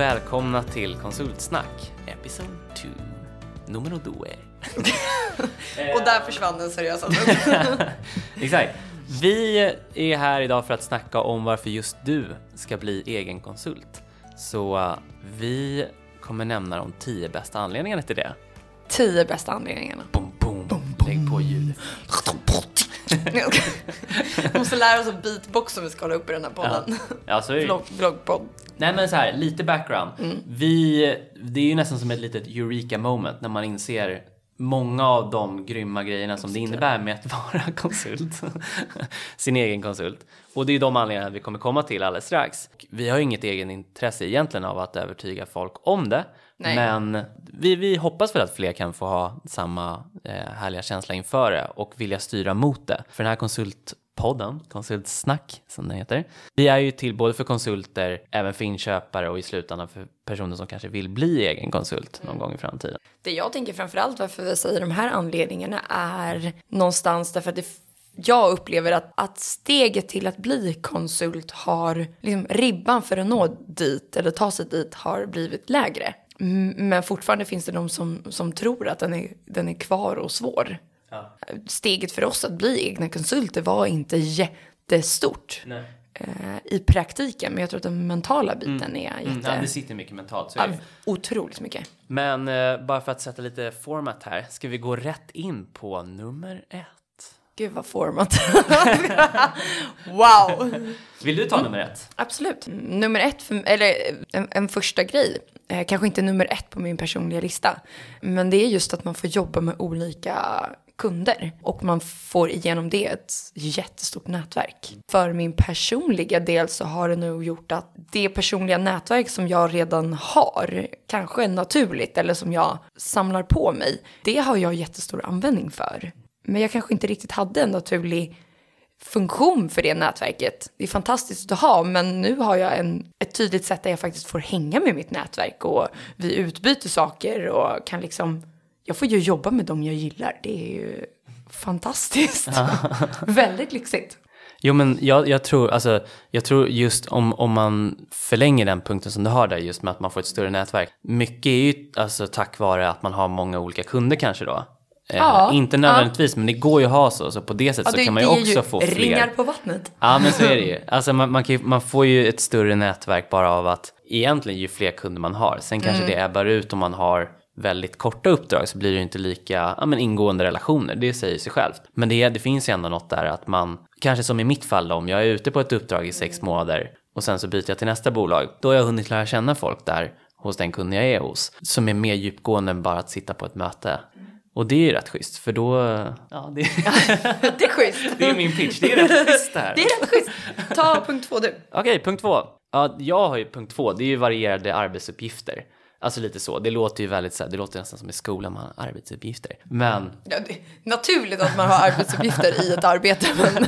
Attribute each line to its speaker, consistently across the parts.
Speaker 1: Och välkomna till Konsultsnack, episod 2, numero due.
Speaker 2: Och där försvann den seriösa
Speaker 1: Exakt. Vi är här idag för att snacka om varför just du ska bli egen konsult. Så uh, vi kommer nämna de tio bästa anledningarna till det.
Speaker 2: Tio bästa anledningarna.
Speaker 1: Boom, Lägg på ljud.
Speaker 2: Vi måste lära oss att beatbox om vi ska hålla upp i den här podden.
Speaker 1: Ja, så är det.
Speaker 2: Vlogg, vloggpodd.
Speaker 1: Nej men så här, lite background. Vi, det är ju nästan som ett litet eureka moment när man inser många av de grymma grejerna som det innebär med att vara konsult. Sin egen konsult. Och det är de anledningarna vi kommer komma till alldeles strax. Vi har ju inget egen intresse egentligen av att övertyga folk om det.
Speaker 2: Nej.
Speaker 1: Men vi, vi hoppas väl att fler kan få ha samma eh, härliga känsla inför det och vilja styra mot det. För den här konsultpodden, Konsultsnack som den heter, vi är ju till både för konsulter, även för inköpare och i slutändan för personer som kanske vill bli egen konsult någon gång i framtiden.
Speaker 2: Det jag tänker framförallt varför vi säger de här anledningarna är någonstans därför att det jag upplever att, att steget till att bli konsult har, liksom ribban för att nå dit eller ta sig dit har blivit lägre. Men fortfarande finns det de som, som tror att den är, den är kvar och svår. Steget för oss att bli egna konsulter var inte jättestort
Speaker 1: Nej.
Speaker 2: eh, i praktiken. Men jag tror att den mentala biten är jätte...
Speaker 1: Mm, ja, det sitter mycket mentalt. Så
Speaker 2: ja, otroligt mycket.
Speaker 1: Men eh, bara för att sätta lite format här, ska vi gå rätt in på nummer ett?
Speaker 2: Gud vad format. wow!
Speaker 1: Vill du ta nummer ett?
Speaker 2: Absolut. Nummer ett, för, eller en, en första grej, eh, kanske inte nummer ett på min personliga lista, men det är just att man får jobba med olika kunder och man får igenom det ett jättestort nätverk. För min personliga del så har det nog gjort att det personliga nätverk som jag redan har, kanske naturligt eller som jag samlar på mig, det har jag jättestor användning för. Men jag kanske inte riktigt hade en naturlig funktion för det nätverket. Det är fantastiskt att ha, men nu har jag en, ett tydligt sätt där jag faktiskt får hänga med mitt nätverk och vi utbyter saker och kan liksom, jag får ju jobba med dem jag gillar. Det är ju fantastiskt. Väldigt lyxigt.
Speaker 1: Jo men jag, jag, tror, alltså, jag tror just om, om man förlänger den punkten som du har där just med att man får ett större nätverk. Mycket är ju alltså tack vare att man har många olika kunder kanske då. Eh,
Speaker 2: Ja,
Speaker 1: inte nödvändigtvis men det går ju att ha så. Så på det sättet så
Speaker 2: det-
Speaker 1: kan man ju också få fler.
Speaker 2: ringar på vattnet.
Speaker 1: Ja men så är det ju. Alltså man, man, ju, man får ju ett större nätverk bara av att egentligen ju fler kunder man har. Sen kanske det ebbar ut om man har väldigt korta uppdrag så blir det ju inte lika ja, men ingående relationer. Det säger sig självt. Men det, det finns ju ändå något där att man, kanske som i mitt fall då, om jag är ute på ett uppdrag i sex månader och sen så byter jag till nästa bolag. Då har jag hunnit lära känna folk där hos den kunden jag är hos. Som är mer djupgående än bara att sitta på ett möte. Och det är ju rätt schysst för då, ja det,
Speaker 2: Det är schysst.
Speaker 1: det är min pitch, det är rätt schysst det här.
Speaker 2: Det är rätt schysst. Ta punkt två du.
Speaker 1: Okej, punkt två. Ja, jag har ju punkt två, det är ju varierade arbetsuppgifter. Alltså lite så, det låter ju väldigt så här, det låter nästan som i skolan man har arbetsuppgifter. Men,
Speaker 2: Ja, naturligt att man har arbetsuppgifter i ett arbete, men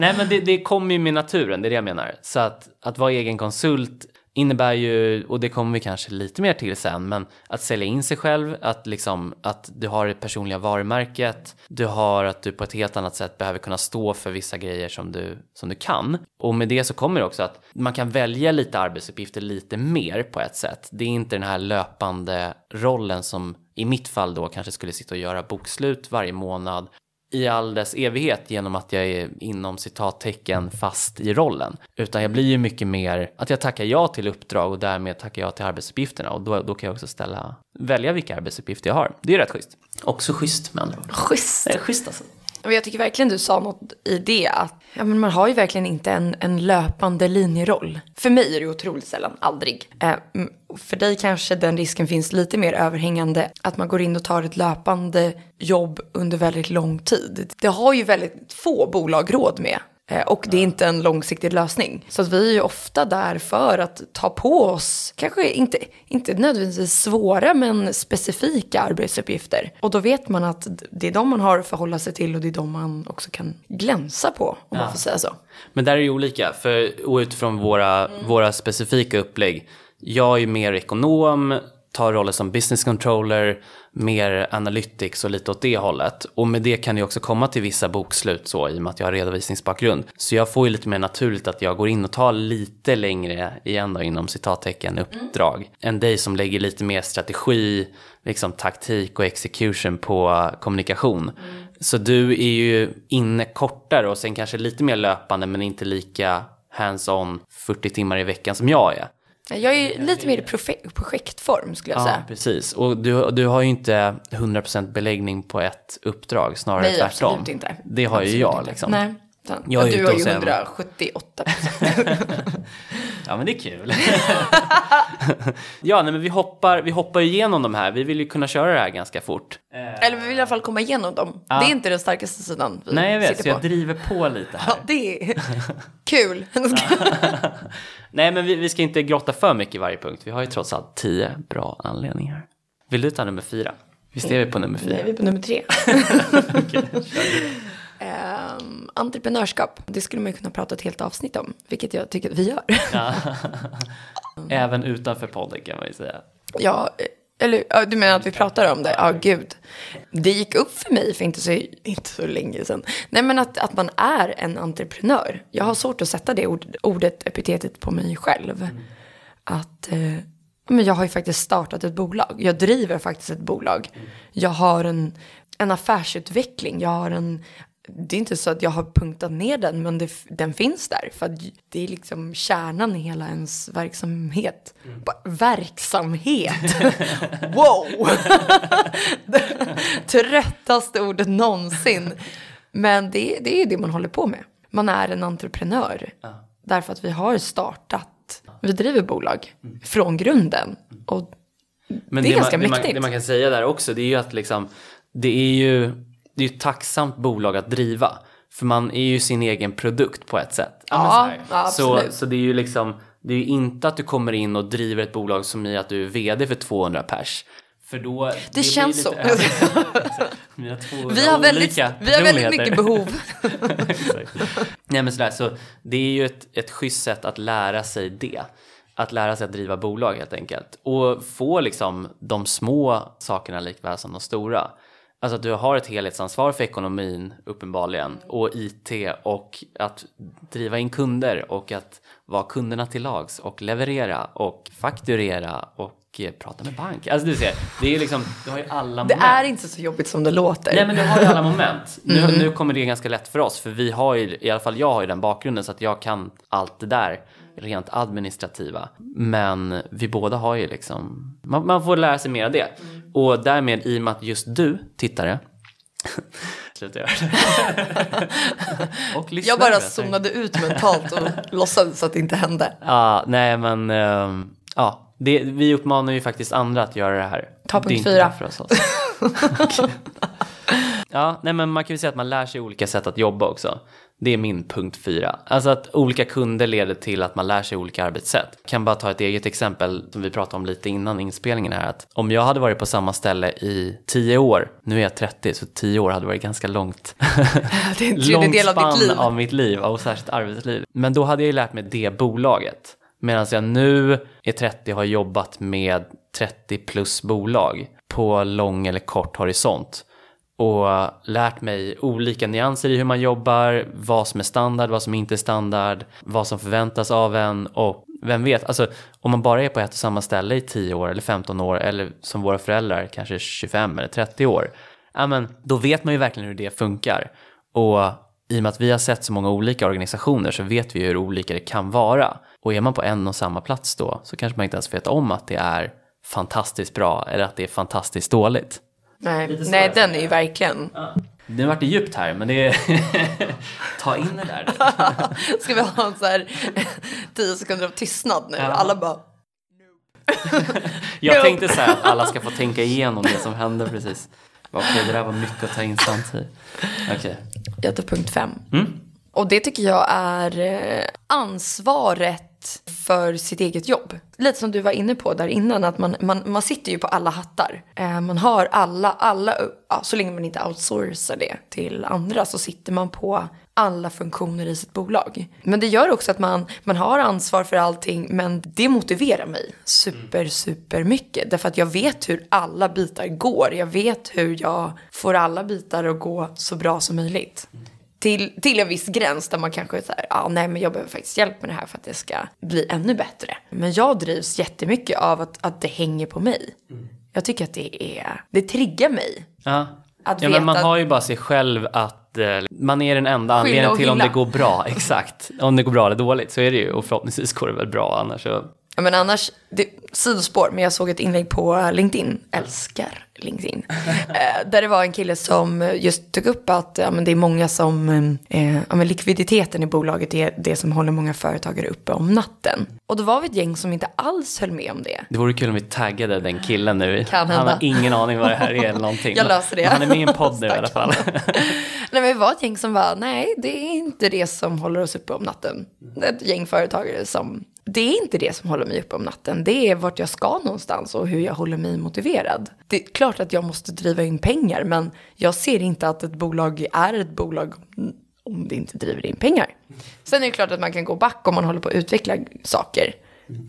Speaker 1: nej men det, det kommer ju med naturen, det är det jag menar. Så att, att vara egen konsult innebär ju, och det kommer vi kanske lite mer till sen, men att sälja in sig själv, att liksom, att du har det personliga varumärket, du har att du på ett helt annat sätt behöver kunna stå för vissa grejer som du, som du kan. Och med det så kommer det också att man kan välja lite arbetsuppgifter lite mer på ett sätt. Det är inte den här löpande rollen som i mitt fall då kanske skulle sitta och göra bokslut varje månad i all dess evighet genom att jag är inom citattecken fast i rollen. Utan jag blir ju mycket mer att jag tackar ja till uppdrag och därmed tackar jag till arbetsuppgifterna och då, då kan jag också ställa, välja vilka arbetsuppgifter jag har. Det är rätt schysst. Också schysst med andra ord.
Speaker 2: schysst.
Speaker 1: Det är schysst alltså.
Speaker 2: Jag tycker verkligen du sa något i det att ja, men man har ju verkligen inte en, en löpande linjeroll. För mig är det otroligt sällan, aldrig. Eh, för dig kanske den risken finns lite mer överhängande att man går in och tar ett löpande jobb under väldigt lång tid. Det har ju väldigt få bolag råd med. Eh, Och det är inte en långsiktig lösning. Så att vi är ju ofta där för att ta på oss, kanske inte, inte nödvändigtvis svåra men specifika arbetsuppgifter. Och då vet man att det är de man har att förhålla sig till och det är de man också kan glänsa på, om man får säga så.
Speaker 1: Men där är det olika, för utifrån våra, våra specifika upplägg. Jag är ju mer ekonom ta roller som business controller, mer analytics och lite åt det hållet. Och med det kan jag också komma till vissa bokslut så i och med att jag har redovisningsbakgrund. Så jag får ju lite mer naturligt att jag går in och tar lite längre, igen då inom citattecken, uppdrag. Mm. Än dig som lägger lite mer strategi, liksom taktik och execution på kommunikation. Mm. Så du är ju inne kortare och sen kanske lite mer löpande men inte lika hands-on 40 timmar i veckan som jag är.
Speaker 2: Jag är lite mer i projektform skulle jag
Speaker 1: ja,
Speaker 2: säga.
Speaker 1: Precis. Och du, du har ju inte 100% beläggning på ett uppdrag, snarare
Speaker 2: Nej,
Speaker 1: tvärtom.
Speaker 2: absolut inte.
Speaker 1: Det har
Speaker 2: absolut
Speaker 1: ju jag liksom.
Speaker 2: Nej. Jag du har ju 178
Speaker 1: Ja men det är kul. ja nej, men vi hoppar, vi hoppar igenom de här. Vi vill ju kunna köra det här ganska fort.
Speaker 2: Eller vi vill i alla fall komma igenom dem. Ja. Det är inte den starkaste sidan vi
Speaker 1: Nej jag vet, så
Speaker 2: på.
Speaker 1: jag driver på lite här.
Speaker 2: Ja det är kul.
Speaker 1: nej men vi, vi ska inte grotta för mycket i varje punkt. Vi har ju trots allt tio bra anledningar. Vill du ta nummer fyra? Visst är vi på nummer fyra?
Speaker 2: Nej, vi är på nummer tre. okay, um, entreprenörskap, det skulle man ju kunna prata ett helt avsnitt om, vilket jag tycker att vi gör. Ja.
Speaker 1: Även utanför podden kan man ju säga.
Speaker 2: Ja, eller du menar att vi pratar om det? Ja, gud. Det gick upp för mig för inte så, inte så länge sedan. Nej, men att, att man är en entreprenör. Jag har svårt att sätta det ord, ordet, epitetet på mig själv. Mm. Att eh, men jag har ju faktiskt startat ett bolag. Jag driver faktiskt ett bolag. Mm. Jag har en, en affärsutveckling. Jag har en det är inte så att jag har punktat ner den, men det, den finns där. För det är liksom kärnan i hela ens verksamhet. Mm. Verksamhet! wow! Tröttaste ordet någonsin. Men det, det är det man håller på med. Man är en entreprenör. Ja. Därför att vi har startat, vi driver bolag mm. från grunden. Och men det är det ganska
Speaker 1: man,
Speaker 2: mäktigt.
Speaker 1: Det man, det man kan säga där också, det är ju att liksom, det är ju det är ju ett tacksamt bolag att driva. För man är ju sin egen produkt på ett sätt.
Speaker 2: Ja, ja
Speaker 1: så, så det är ju liksom, det är ju inte att du kommer in och driver ett bolag som i att du är vd för 200 pers. För då,
Speaker 2: det, det känns så. vi har väldigt, vi har väldigt mycket behov.
Speaker 1: Nej men sådär, så det är ju ett, ett schysst sätt att lära sig det. Att lära sig att driva bolag helt enkelt. Och få liksom de små sakerna likväl som de stora. Alltså att du har ett helhetsansvar för ekonomin uppenbarligen och IT och att driva in kunder och att vara kunderna till lags och leverera och fakturera och eh, prata med bank. Alltså du ser, det är liksom, du har ju alla moment.
Speaker 2: Det är inte så jobbigt som det låter.
Speaker 1: Nej men du har ju alla moment. Nu, mm. nu kommer det ganska lätt för oss för vi har ju, i alla fall jag har ju den bakgrunden så att jag kan allt det där rent administrativa. Men vi båda har ju liksom, man, man får lära sig mer av det. Mm. Och därmed i och med att just du, tittare, Sluta göra det.
Speaker 2: jag bara zonade ut mentalt och låtsades att det inte hände.
Speaker 1: Ja, nej men uh, ja, det, vi uppmanar ju faktiskt andra att göra det här.
Speaker 2: Ta punkt fyra.
Speaker 1: För oss. ja, nej men man kan ju säga att man lär sig olika sätt att jobba också. Det är min punkt fyra. Alltså att olika kunder leder till att man lär sig olika arbetssätt. Jag kan bara ta ett eget exempel som vi pratade om lite innan inspelningen här. Att om jag hade varit på samma ställe i tio år, nu är jag 30 så tio år hade varit ganska långt.
Speaker 2: det är en långt del av ditt liv.
Speaker 1: av mitt liv, och särskilt arbetsliv. Men då hade jag ju lärt mig det bolaget. Medan jag nu är 30 och har jobbat med 30 plus bolag på lång eller kort horisont och lärt mig olika nyanser i hur man jobbar, vad som är standard, vad som inte är standard, vad som förväntas av en och vem vet, alltså om man bara är på ett och samma ställe i 10 år eller 15 år eller som våra föräldrar kanske 25 eller 30 år, ja men då vet man ju verkligen hur det funkar. Och i och med att vi har sett så många olika organisationer så vet vi hur olika det kan vara. Och är man på en och samma plats då så kanske man inte ens vet om att det är fantastiskt bra eller att det är fantastiskt dåligt.
Speaker 2: Nej, Nej den är ju verkligen... Ja.
Speaker 1: Nu vart det djupt här, men det är... Ta in det där.
Speaker 2: Ska vi ha en så här tio sekunder av tystnad nu? Ja. Alla bara...
Speaker 1: Jag tänkte så här att alla ska få tänka igenom det som hände precis. Okej, okay, det där var mycket att ta in samtidigt. Okay.
Speaker 2: Jag tar punkt fem. Mm. Och det tycker jag är eh, för sitt eget jobb. Lite som du var inne på där innan, att man, man, man sitter ju på alla hattar. Eh, man har alla, alla ja, så länge man inte outsourcar det till andra så sitter man på alla funktioner i sitt bolag. Men det gör också att man, man har ansvar för allting, men det motiverar mig super, super mycket. Därför att jag vet hur alla bitar går. Jag vet hur jag får alla bitar att gå så bra som möjligt. Till, till en viss gräns där man kanske säger, ah, nej men jag behöver faktiskt hjälp med det här för att det ska bli ännu bättre. Men jag drivs jättemycket av att, att det hänger på mig. Jag tycker att det är, det triggar mig.
Speaker 1: Ja.
Speaker 2: Att
Speaker 1: ja, men man har ju bara sig själv att eh, man är den enda anledningen till om det går bra. Exakt. Om det går bra eller dåligt så är det ju. Och förhoppningsvis går det väl bra annars så.
Speaker 2: Men annars, det, sidospår, men jag såg ett inlägg på LinkedIn, älskar LinkedIn, eh, där det var en kille som just tog upp att ja, men det är många som, eh, ja, men likviditeten i bolaget är det som håller många företagare uppe om natten. Och då var vi ett gäng som inte alls höll med om det.
Speaker 1: Det vore kul om vi taggade den killen nu.
Speaker 2: Kan
Speaker 1: Han har ingen aning vad det här är eller någonting.
Speaker 2: Jag löser det.
Speaker 1: Men Han är med i en podd nu i alla fall.
Speaker 2: Nej, men vi var ett gäng som var, nej, det är inte det som håller oss uppe om natten. Ett gäng företagare som, det är inte det som håller mig uppe om natten. Det är vart jag ska någonstans och hur jag håller mig motiverad. Det är klart att jag måste driva in pengar, men jag ser inte att ett bolag är ett bolag om det inte driver in pengar. Sen är det klart att man kan gå back om man håller på att utveckla saker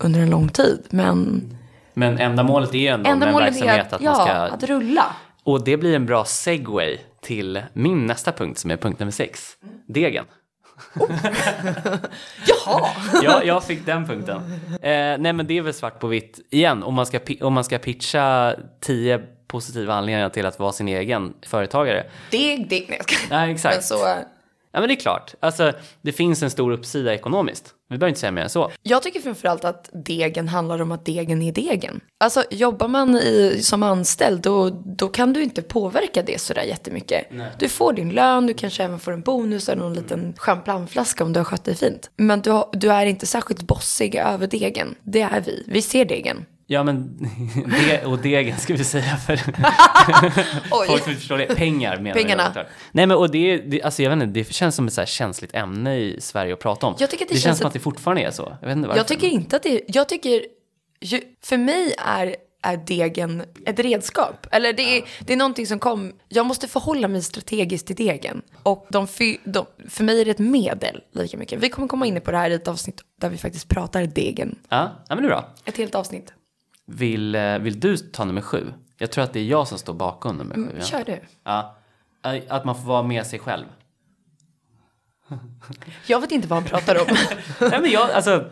Speaker 2: under en lång tid, men
Speaker 1: Men ändamålet är ju ändå med en verksamhet
Speaker 2: att,
Speaker 1: att
Speaker 2: ja,
Speaker 1: man ska...
Speaker 2: att rulla.
Speaker 1: Och det blir en bra segway till min nästa punkt som är punkt nummer sex. Degen.
Speaker 2: Jaha!
Speaker 1: Ja, jag fick den punkten. Eh, nej men det är väl svart på vitt igen. Om man ska, om man ska pitcha tio positiva anledningar till att vara sin egen företagare.
Speaker 2: Det, det, nej.
Speaker 1: Nej, exakt.
Speaker 2: Men så,
Speaker 1: Ja men det är klart. Alltså, det finns en stor uppsida ekonomiskt. Vi behöver inte säga mer än så.
Speaker 2: Jag tycker framförallt att degen handlar om att degen är degen. Alltså jobbar man i, som anställd då, då kan du inte påverka det sådär jättemycket. Du får din lön, du kanske även får en bonus eller någon liten champagneflaska om du har skött dig fint. Men du, du är inte särskilt bossig över degen. Det är vi. Vi ser degen.
Speaker 1: Ja men, det, och degen ska vi säga för folk som inte förstår det. Pengar menar
Speaker 2: Pengarna.
Speaker 1: jag såklart. Nej men och det, det, alltså jag vet inte, det känns som ett så här känsligt ämne i Sverige att prata om.
Speaker 2: Jag tycker det
Speaker 1: det
Speaker 2: känns
Speaker 1: känns som
Speaker 2: att-
Speaker 1: det fortfarande är så. Jag vet inte varför.
Speaker 2: Jag tycker inte att det Jag tycker... För mig är, är degen ett redskap. Eller det är, det är någonting som kom... Jag måste förhålla mig strategiskt till degen. Och de, de, för mig är det ett medel lika mycket. Vi kommer komma in på det här i ett avsnitt där vi faktiskt pratar degen.
Speaker 1: Ja, ja men det är bra.
Speaker 2: Ett helt avsnitt.
Speaker 1: Vill, eh, vill du ta nummer sju? Jag tror att det är jag som står bakom nummer sju. Ja.
Speaker 2: Kör du.
Speaker 1: Ja. Att man får vara med sig själv.
Speaker 2: Jag vet inte vad han pratar om.
Speaker 1: Nej, men jag, alltså,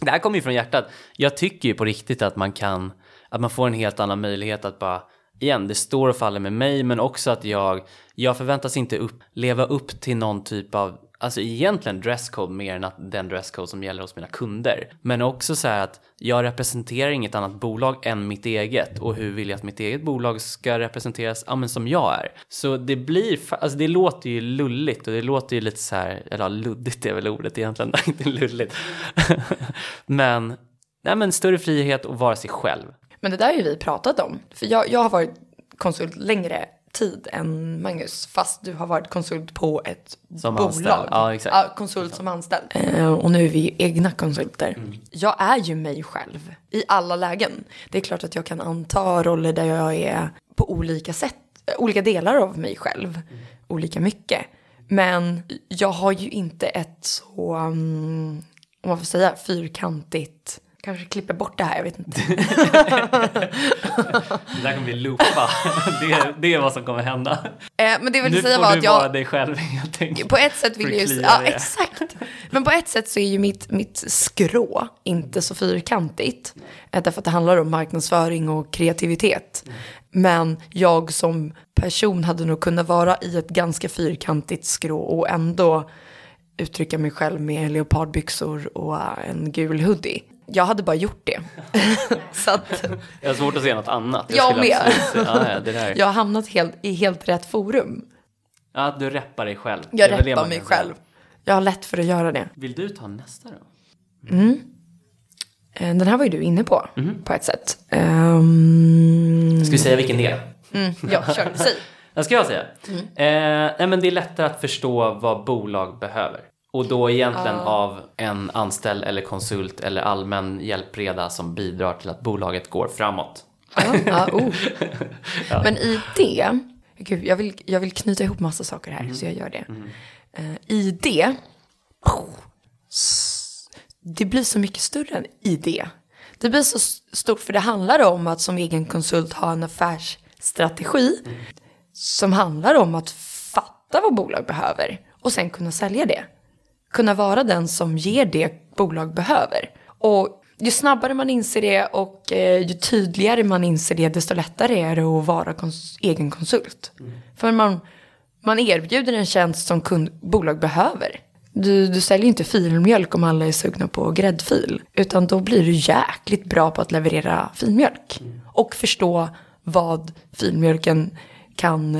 Speaker 1: det här kommer ju från hjärtat. Jag tycker ju på riktigt att man kan, att man får en helt annan möjlighet att bara, igen, det står och faller med mig, men också att jag, jag förväntas inte upp, leva upp till någon typ av, alltså egentligen dresscode mer än att den dresscode som gäller hos mina kunder. Men också så här att jag representerar inget annat bolag än mitt eget och hur vill jag att mitt eget bolag ska representeras, ja men som jag är. Så det blir, alltså det låter ju lulligt och det låter ju lite så här, eller ja, luddigt är väl ordet egentligen, inte lulligt. men, nej men större frihet och vara sig själv.
Speaker 2: Men det där har ju vi pratat om. För jag, jag har varit konsult längre tid än Magnus. Fast du har varit konsult på ett
Speaker 1: Som
Speaker 2: bolag.
Speaker 1: anställd. Ja, exakt.
Speaker 2: Ja, konsult som anställd. Eh, och nu är vi egna konsulter.
Speaker 1: Mm.
Speaker 2: Jag är ju mig själv i alla lägen. Det är klart att jag kan anta roller där jag är på olika sätt. eh, Olika delar av mig själv.
Speaker 1: Mm.
Speaker 2: Olika mycket. Men jag har ju inte ett så, um, om man får säga, fyrkantigt. Kanske klipper bort det här, jag vet inte.
Speaker 1: Det där kommer bli loopa. det, det är vad som kommer hända.
Speaker 2: Eh, men det jag ville
Speaker 1: Nu
Speaker 2: säga
Speaker 1: får
Speaker 2: var
Speaker 1: du
Speaker 2: att jag...
Speaker 1: vara dig själv helt enkelt.
Speaker 2: På ett sätt vill jag ju... Ja, exakt. Men på ett sätt så är ju mitt, mitt skrå inte så fyrkantigt. Eh, Därför att det handlar om marknadsföring och kreativitet. Men jag som person hade nog kunnat vara i ett ganska fyrkantigt skrå och ändå uttrycka mig själv med leopardbyxor och en gul hoodie. Jag hade bara gjort det. så att
Speaker 1: Jag har svårt att se något annat.
Speaker 2: Jag
Speaker 1: skulle
Speaker 2: med.
Speaker 1: Ja, ja, det där.
Speaker 2: jag har hamnat helt, i helt rätt forum.
Speaker 1: Ja, du reppar dig själv.
Speaker 2: Jag reppar mig själv. Jag har lätt för att göra det.
Speaker 1: Vill du ta nästa då?
Speaker 2: Eh, Den här var ju du inne på,
Speaker 1: Mhm.
Speaker 2: på ett sätt. Ehm,
Speaker 1: Ska vi säga vilken det är?
Speaker 2: ja, kör. Säg.
Speaker 1: Det ska jag säga.
Speaker 2: Mm.
Speaker 1: Eh, nej, men det är lättare att förstå vad bolag behöver. Och då egentligen av en anställd eller konsult eller allmän hjälpreda som bidrar till att bolaget går framåt.
Speaker 2: Ja, ja, oh. Men i det, gud, jag vill, jag vill knyta ihop massa saker här, så jag gör det. eh, i det, det blir så mycket större än i det. Det blir så stort för det handlar om att som egen konsult ha en affärsstrategi som handlar om att fatta vad bolag behöver och sen kunna sälja det. Kunna vara den som ger det bolag behöver. Och ju snabbare man inser det och eh, ju tydligare man inser det, desto lättare är det att vara kons egen konsult. Mm. För man, man erbjuder en tjänst som kund, bolag behöver. Du, du säljer inte filmjölk om alla är sugna på gräddfil. Utan då blir du jäkligt bra på att leverera filmjölk. Mm. Och förstå vad filmjölken kan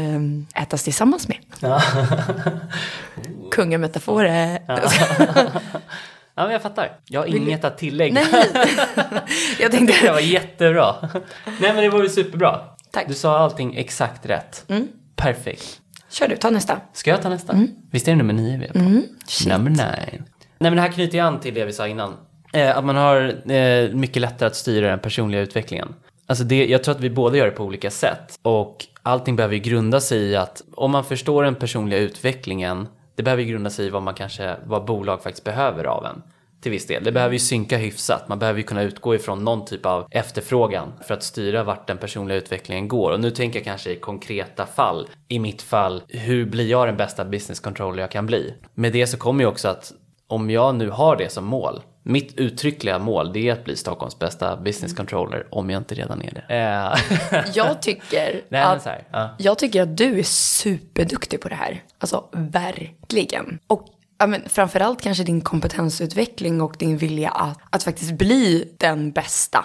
Speaker 2: eh, ätas tillsammans med. Ja. Kungametaforer. Ja.
Speaker 1: Ja, men jag fattar. Jag har Vill inget du... att tillägga.
Speaker 2: Nej, jag tänkte...
Speaker 1: det var jättebra. Nej, men det var ju superbra. Tack. Du sa allting exakt rätt. Mm. Perfekt.
Speaker 2: Kör du, ta nästa.
Speaker 1: Ska jag ta nästa? Mm. Visst är det nummer nio vi är på? Mm. Number nine. Nej, men det här knyter ju an till det vi sa innan. Eh, att man har eh, mycket lättare att styra den personliga utvecklingen. Alltså det, jag tror att vi båda gör det på olika sätt. Och allting behöver ju grunda sig i att om man förstår den personliga utvecklingen det behöver ju grunda sig i vad man kanske, vad bolag faktiskt behöver av en. Till viss del. Det behöver ju synka hyfsat. Man behöver ju kunna utgå ifrån någon typ av efterfrågan för att styra vart den personliga utvecklingen går. Och nu tänker jag kanske i konkreta fall. I mitt fall, hur blir jag den bästa business controller jag kan bli? Med det så kommer ju också att om jag nu har det som mål, mitt uttryckliga mål det är att bli Stockholms bästa business controller om jag inte redan är det.
Speaker 2: Eh. jag, tycker Nej, att, här, ja. jag tycker att du är superduktig på det här. Alltså verkligen. Och ja, men framförallt kanske din kompetensutveckling och din vilja att, att faktiskt bli den bästa.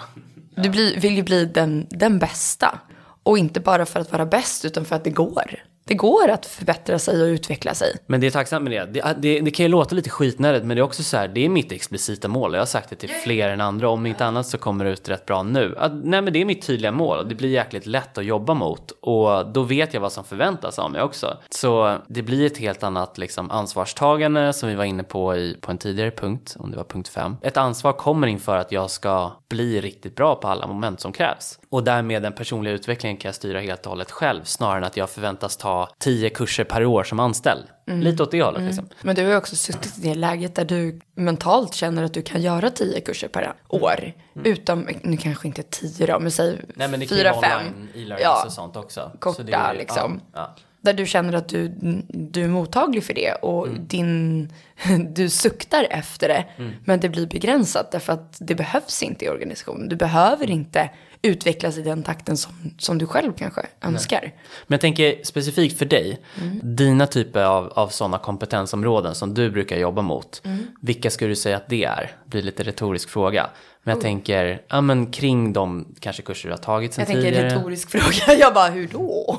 Speaker 2: Du blir, vill ju bli den, den bästa. Och inte bara för att vara bäst utan för att det går det går att förbättra sig och utveckla sig.
Speaker 1: Men det är tacksamt med det. Det, det, det kan ju låta lite skitnödigt men det är också så här, det är mitt explicita mål. Jag har sagt det till fler än andra. Om inte annat så kommer det ut rätt bra nu. Att, nej men det är mitt tydliga mål. Det blir jäkligt lätt att jobba mot. Och då vet jag vad som förväntas av mig också. Så det blir ett helt annat liksom, ansvarstagande som vi var inne på i, på en tidigare punkt. Om det var punkt 5. Ett ansvar kommer inför att jag ska bli riktigt bra på alla moment som krävs. Och därmed den personliga utvecklingen kan jag styra helt och hållet själv snarare än att jag förväntas ta tio kurser per år som anställd. Mm. Lite åt det hållet mm. liksom.
Speaker 2: Men du har ju också suttit i det läget där du mentalt känner att du kan göra tio kurser per år. Mm. Utom, nu kanske inte tio då, men säg
Speaker 1: Nej, men
Speaker 2: det fyra, fem.
Speaker 1: e ja, och sånt också.
Speaker 2: Korta ju, liksom. Ja, ja. Där du känner att du, du är mottaglig för det och mm. din, du suktar efter det. Mm. Men det blir begränsat därför att det behövs inte i organisationen. Du behöver inte utvecklas i den takten som, som du själv kanske önskar. Nej.
Speaker 1: Men jag tänker specifikt för dig, mm. dina typer av, av sådana kompetensområden som du brukar jobba mot, mm. vilka skulle du säga att det är? Det blir lite retorisk fråga. Men jag oh. tänker, ja men kring de kanske kurser du har tagit sen
Speaker 2: tidigare.
Speaker 1: Jag
Speaker 2: tänker retorisk fråga, jag bara hur då?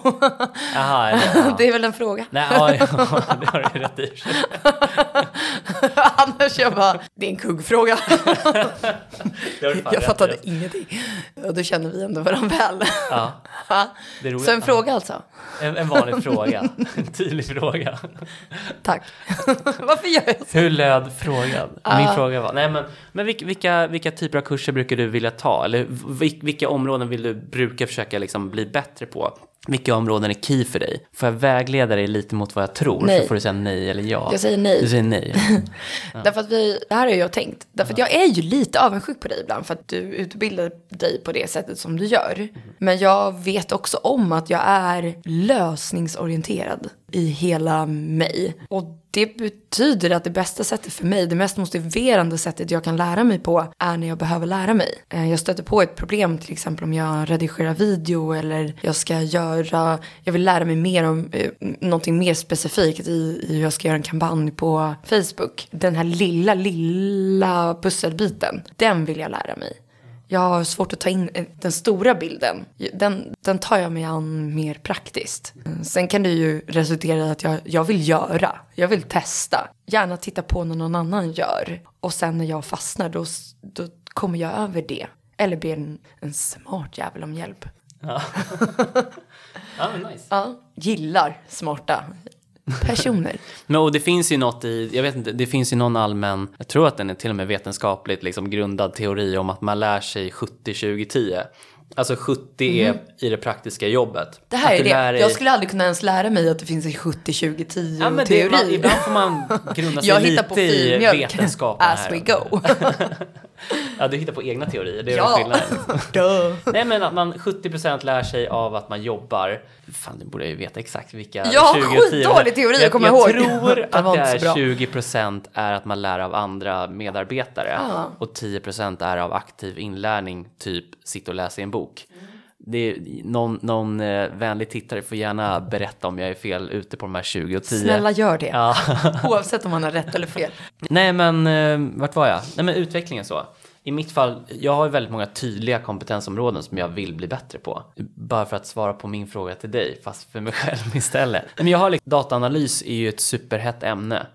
Speaker 1: Aha, ja.
Speaker 2: det är väl en fråga.
Speaker 1: Nej, ja, ja det har du rätt i.
Speaker 2: Annars jag bara, det är en kuggfråga. jag fattade rätt. ingenting. Och då känner vi ändå varandra väl. Ja. Så en fråga alltså?
Speaker 1: En, en vanlig fråga, en tydlig fråga.
Speaker 2: Tack. Varför gör jag så?
Speaker 1: Hur löd frågan? Min fråga var, nej men, men vilka, vilka typer av kurser brukar du vilja ta? Eller vilka områden vill du bruka försöka liksom bli bättre på? Vilka områden är key för dig? Får jag vägleda dig lite mot vad jag tror? Nej. Så får du säga nej eller ja.
Speaker 2: Jag säger nej.
Speaker 1: Du säger nej.
Speaker 2: Ja. Därför att vi, det här har jag tänkt. Därför att jag är ju lite avundsjuk på dig ibland för att du utbildar dig på det sättet som du gör. Mm. Men jag vet också om att jag är lösningsorienterad i hela mig. Och det betyder att det bästa sättet för mig, det mest motiverande sättet jag kan lära mig på är när jag behöver lära mig. Eh, jag stöter på ett problem till exempel om jag redigerar video eller jag ska göra, jag vill lära mig mer om eh, någonting mer specifikt i, i hur jag ska göra en kampanj på Facebook. Den här lilla, lilla pusselbiten, den vill jag lära mig. Jag har svårt att ta in eh, den stora bilden. Den, den tar jag mig an mer praktiskt. Sen kan det ju resultera i att jag, jag vill göra. Jag vill testa. Gärna titta på när någon annan gör. Och sen när jag fastnar då, då kommer jag över det. Eller ber en, en smart jävel om hjälp.
Speaker 1: Ja. ja, nice.
Speaker 2: Ja, gillar smarta personer.
Speaker 1: Men och det finns ju något i, jag vet inte, det finns ju någon allmän, jag tror att den är till och med vetenskapligt liksom grundad teori om att man lär sig 70-20-10. Alltså 70 är i det praktiska jobbet.
Speaker 2: Mhm. Det här
Speaker 1: Att
Speaker 2: är det.
Speaker 1: dig-
Speaker 2: Jag skulle aldrig kunna ens lära mig att det finns en 70-20-10
Speaker 1: Ja, men det,
Speaker 2: teori.
Speaker 1: man, ibland får man grunda sig
Speaker 2: jag hittar på
Speaker 1: lite i
Speaker 2: filmjölk
Speaker 1: vetenskapen
Speaker 2: as we go.
Speaker 1: Ja, du hittar på egna teorier, det är
Speaker 2: Ja.
Speaker 1: skillnaden. Nej men att man 70% lär sig av att man jobbar. Fan, nu borde jag ju veta exakt vilka
Speaker 2: Ja,
Speaker 1: 20 och 10.
Speaker 2: skitdålig teori
Speaker 1: jag, jag
Speaker 2: ihåg.
Speaker 1: tror
Speaker 2: Den
Speaker 1: att det är
Speaker 2: bra.
Speaker 1: 20% är att man lär av andra medarbetare.
Speaker 2: Ah.
Speaker 1: Och 10% är av aktiv inlärning, typ sitta och läsa i en bok. Det är, någon någon eh, vänlig tittare får gärna berätta om jag är fel ute på de här 20 och 10.
Speaker 2: Snälla gör det.
Speaker 1: Ja.
Speaker 2: Oavsett om man har rätt eller fel.
Speaker 1: Nej men eh, vart var jag? Nej men utvecklingen så. I mitt fall, jag har väldigt många tydliga kompetensområden som jag vill bli bättre på. Bara för att svara på min fråga till dig, fast för mig själv istället. Men jag har liksom, dataanalys är ju ett superhett ämne.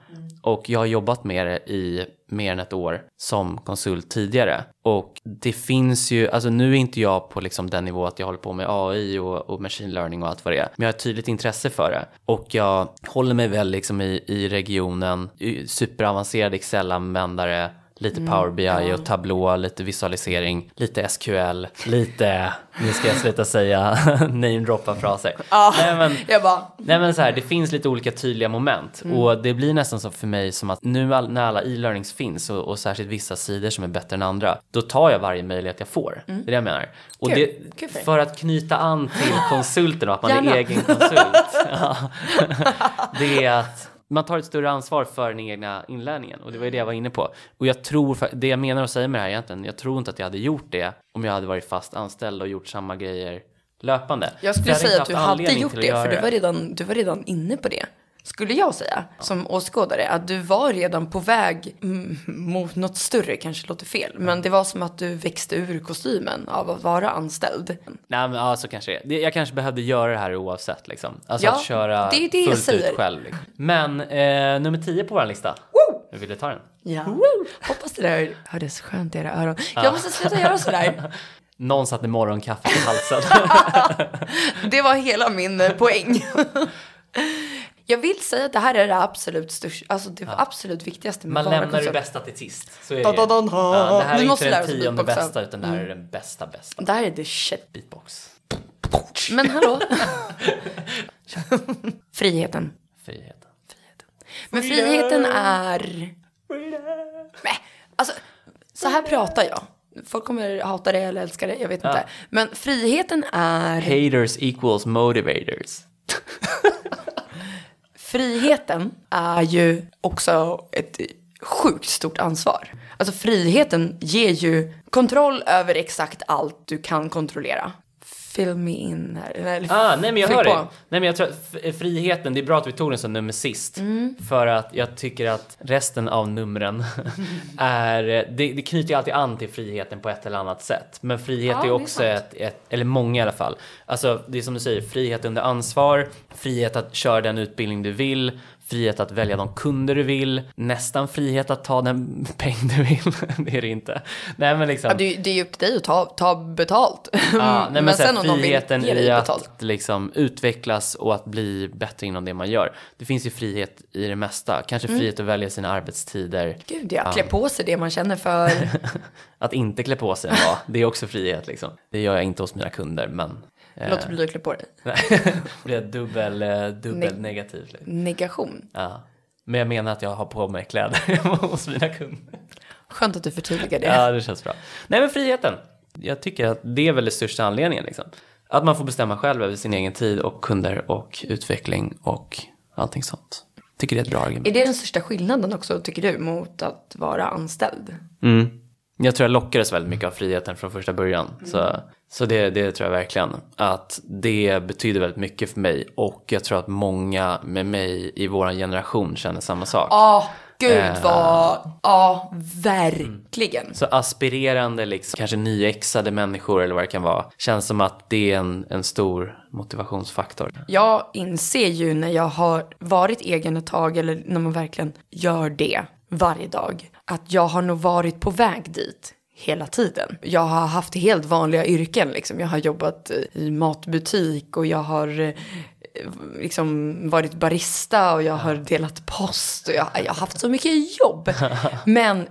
Speaker 1: Och jag har jobbat med det i mer än ett år som konsult tidigare. Och det finns ju, alltså nu är inte jag på liksom den nivå att jag håller på med AI och, och machine learning och allt vad det är. Men jag har ett tydligt intresse för det. Och jag håller mig väl liksom i, i regionen, superavancerad Excel-användare, lite Power BI och Tableau, lite visualisering, lite SQL, lite, nu ska jag sluta säga namedroppa fraser.
Speaker 2: Ja.
Speaker 1: Nej, men,
Speaker 2: Jag bara,
Speaker 1: Nej men så här, det finns lite olika tydliga moment och det blir nästan så för mig som att nu all, när alla e-learnings finns och, och särskilt vissa sidor som är bättre än andra, då tar jag varje möjlighet jag får. Det är det jag menar. Och
Speaker 2: Kul.
Speaker 1: det,
Speaker 2: Kul för
Speaker 1: för att knyta an till konsulten och att man
Speaker 2: Gärna.
Speaker 1: är egen konsult. ja, det är att man tar ett större ansvar för den egna inlärningen och det var ju det jag var inne på. Och jag tror, det jag menar att säga med det här egentligen, jag tror inte att jag hade gjort det om jag hade varit fast anställd och gjort samma grejer löpande.
Speaker 2: jag skulle
Speaker 1: hade
Speaker 2: säga att du hade gjort det, för du var, redan, du var redan inne på det. Skulle jag säga, som åskådare, att du var redan på väg mot något större, kanske låter fel, men det var som att du växte ur kostymen av att vara anställd.
Speaker 1: Nej men ja, så kanske det. Jag kanske behövde göra det här oavsett liksom. Alltså
Speaker 2: Ja,
Speaker 1: att köra
Speaker 2: det är det
Speaker 1: fullt ut själv. Liksom. Men eh, nummer 10 på vår lista. Hur vill du ta den?
Speaker 2: Ja. Hoppas det där hördes skönt i era öron. Jag måste sluta göra sådär.
Speaker 1: Någon satte morgonkaffe i halsen.
Speaker 2: Det var hela min eh, poäng. Jag vill säga att det här är det absolut största, alltså det absolut viktigaste med
Speaker 1: Man lämnar det bästa till sist. Så är det
Speaker 2: Da, da, da, da.
Speaker 1: Ja, det här
Speaker 2: Vi
Speaker 1: är
Speaker 2: måste
Speaker 1: inte
Speaker 2: lära
Speaker 1: den
Speaker 2: oss
Speaker 1: tionde bästa utan det här är den bästa bästa.
Speaker 2: Det här är the shit.
Speaker 1: Beatbox.
Speaker 2: Men hallå? friheten.
Speaker 1: Friheten.
Speaker 2: Men friheten är... Nej, alltså så här pratar jag. Folk kommer hata det eller älska det, jag vet inte. Men friheten är...
Speaker 1: Haters equals motivators.
Speaker 2: Friheten är ju också ett sjukt stort ansvar. Alltså friheten ger ju kontroll över exakt allt du kan kontrollera. Fill me in här. Eller
Speaker 1: Ah, nej men jag hör
Speaker 2: på.
Speaker 1: dig. Nej men jag tror att f- friheten, det är bra att vi tog den som nummer sist.
Speaker 2: Mm.
Speaker 1: För att jag tycker att resten av numren är, det, det knyter ju alltid an till friheten på ett eller annat sätt. Men frihet
Speaker 2: Ja,
Speaker 1: är
Speaker 2: är
Speaker 1: också
Speaker 2: sant.
Speaker 1: ett, ett, eller många i alla fall. Alltså det är som du säger, frihet under ansvar, frihet att köra den utbildning du vill, frihet att välja de kunder du vill, nästan frihet att ta den peng du vill. det är det inte. Nej men liksom.
Speaker 2: Ja, det, är- ju upp till dig att ta, ta betalt.
Speaker 1: Ja, nej, men,
Speaker 2: men
Speaker 1: så här,
Speaker 2: sen om de vill
Speaker 1: friheten
Speaker 2: ge dig
Speaker 1: i
Speaker 2: betalt.
Speaker 1: att liksom utvecklas och att bli bättre inom det man gör. Det finns ju frihet i det mesta. Kanske
Speaker 2: Mm.
Speaker 1: frihet att välja sina arbetstider.
Speaker 2: Gud ja, klä på sig det man känner för.
Speaker 1: Att inte klä på sig en dag, det är också frihet liksom. Det gör jag inte hos mina kunder, men... eh,
Speaker 2: Låt bli att klä på dig.
Speaker 1: blir dubbel, eh, dubbel
Speaker 2: Ne-
Speaker 1: negativ. Liksom.
Speaker 2: Negation.
Speaker 1: Ja. Men jag menar att jag har på mig kläder hos mina kunder.
Speaker 2: Skönt att du förtydligar det.
Speaker 1: Ja, det känns bra. Nej, men friheten. Jag tycker att det är väl den största anledningen. Liksom. Att man får bestämma själv över sin egen tid och kunder och utveckling och allting sånt. Tycker det är ett bra argument.
Speaker 2: Är det den största skillnaden också, tycker du, mot att vara anställd?
Speaker 1: Mm. Jag tror jag lockades väldigt mycket av friheten från första början. Så, så det, det tror jag verkligen. Att det betyder väldigt mycket för mig. Och jag tror att många med mig i vår generation känner samma sak.
Speaker 2: Ja, gud
Speaker 1: Eh.
Speaker 2: vad... Ja, verkligen.
Speaker 1: Så aspirerande, liksom, kanske nyexade människor eller vad det kan vara. Känns som att det är en, en stor motivationsfaktor.
Speaker 2: Jag inser ju när jag har varit egen ett tag, eller när man verkligen gör det varje dag, att jag har nog varit på väg dit hela tiden. Jag har haft helt vanliga yrken, liksom. Jag har jobbat i matbutik och jag har eh, liksom varit barista och jag har delat post och jag, jag har haft så mycket jobb. Men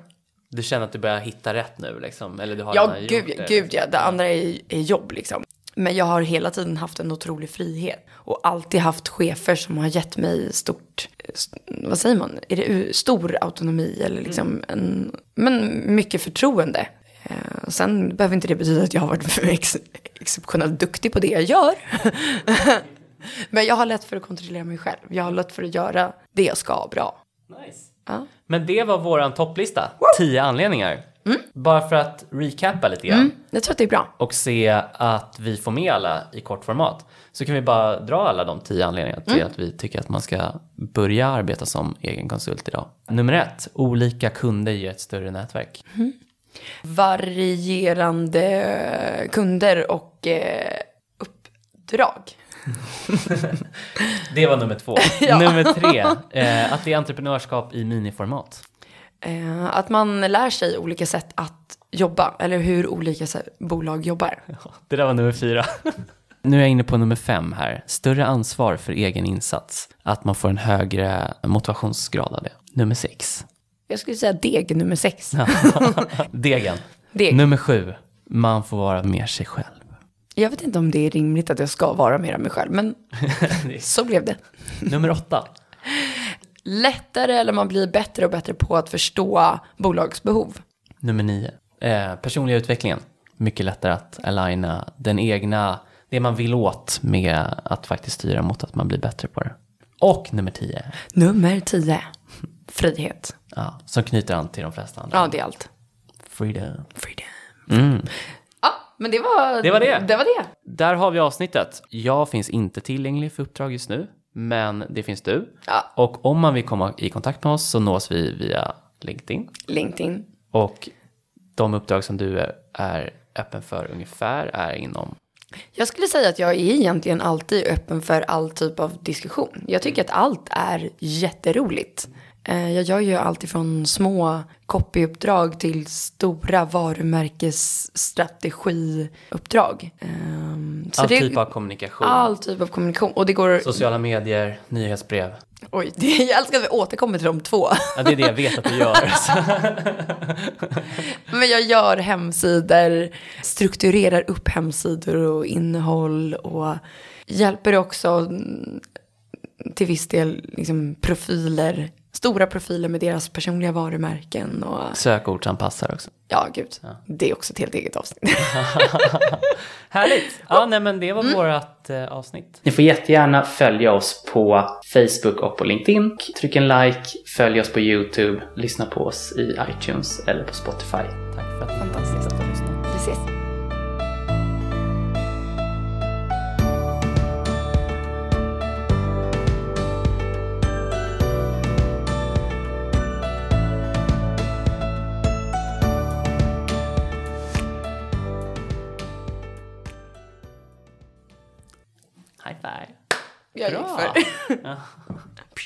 Speaker 1: Du känner att du börjar hitta rätt nu liksom? Eller du har
Speaker 2: Ja, gud,
Speaker 1: det,
Speaker 2: gud
Speaker 1: liksom?
Speaker 2: ja. Det andra är, är jobb liksom. Men jag har hela tiden haft en otrolig frihet. Och alltid haft chefer som har gett mig stort, st- vad säger man, är det stor autonomi eller liksom en, men mycket förtroende. Eh, sen behöver inte det betyda att jag har varit ex, exceptionellt duktig på det jag gör. men jag har lätt för att kontrollera mig själv. Jag har lätt för att göra det jag ska bra.
Speaker 1: Nice.
Speaker 2: Ja.
Speaker 1: Men det var våran topplista. 10 anledningar. Bara för att recappa lite grann.
Speaker 2: Mm, jag tror att det är bra.
Speaker 1: och se att vi får med alla i kortformat så kan vi bara dra alla de tio anledningarna till att vi tycker att man ska börja arbeta som egen konsult idag. Nummer ett, olika kunder ger ett större nätverk.
Speaker 2: varierande kunder och eh, uppdrag.
Speaker 1: Det var nummer två.
Speaker 2: Ja.
Speaker 1: Nummer tre, eh, att det är entreprenörskap i miniformat.
Speaker 2: Eh, att man lär sig olika sätt att jobba, eller hur olika bolag jobbar.
Speaker 1: Det där var nummer fyra. Nu är jag inne på nummer fem här. Större ansvar för egen insats. Att man får en högre motivationsgrad av det. Nummer sex.
Speaker 2: Jag skulle säga deg nummer sex.
Speaker 1: Degen.
Speaker 2: Deg.
Speaker 1: Nummer sju. Man får vara mer sig själv.
Speaker 2: Jag vet inte om det är rimligt att jag ska vara mer av mig själv, men så blev det.
Speaker 1: Nummer åtta.
Speaker 2: Lättare eller man blir bättre och bättre på att förstå bolagsbehov.
Speaker 1: Nummer nio. Eh, personliga utvecklingen. Mycket lättare att aligna den egna, det man vill åt med att faktiskt styra mot att man blir bättre på det. Och nummer tio.
Speaker 2: Nummer tio. Frihet.
Speaker 1: Ja, som knyter an till de flesta andra.
Speaker 2: Ja, det är allt.
Speaker 1: Freedom.
Speaker 2: Freedom.
Speaker 1: Mm.
Speaker 2: Ja, men det var
Speaker 1: Det var det.
Speaker 2: Det var det.
Speaker 1: Där har vi avsnittet. Jag finns inte tillgänglig för uppdrag just nu, men det finns du.
Speaker 2: Ja.
Speaker 1: Och om man vill komma i kontakt med oss så nås vi via LinkedIn.
Speaker 2: LinkedIn.
Speaker 1: Och de uppdrag som du är, är öppen för ungefär är inom
Speaker 2: Jag skulle säga att jag är egentligen alltid öppen för all typ av diskussion. Jag tycker att allt är jätteroligt. Eh, Jag gör ju allt ifrån små copyuppdrag till stora varumärkesstrategiuppdrag. Ehm, Så
Speaker 1: all
Speaker 2: det,
Speaker 1: typ av kommunikation.
Speaker 2: all typ av kommunikation. Och det går...
Speaker 1: Sociala medier, nyhetsbrev.
Speaker 2: Oj, det, jag älskar att vi återkommer till de två.
Speaker 1: Ja, det är det jag vet att du gör.
Speaker 2: Men jag gör hemsidor, strukturerar upp hemsidor och innehåll och hjälper också till viss del liksom profiler, stora profiler med deras personliga varumärken och
Speaker 1: Sökordsanpassar också.
Speaker 2: ja, gud, det är också ett helt eget avsnitt.
Speaker 1: Härligt! Ja, nej, men det var vårt eh, avsnitt.
Speaker 3: Ni får jättegärna följa oss på Facebook och på LinkedIn. Tryck en like, följ oss på YouTube, lyssna på oss i iTunes eller på Spotify.
Speaker 1: Tack för att ni du lyssnade.
Speaker 2: Vi ses.
Speaker 1: High five!
Speaker 2: Jag gick
Speaker 1: Bra.
Speaker 2: för.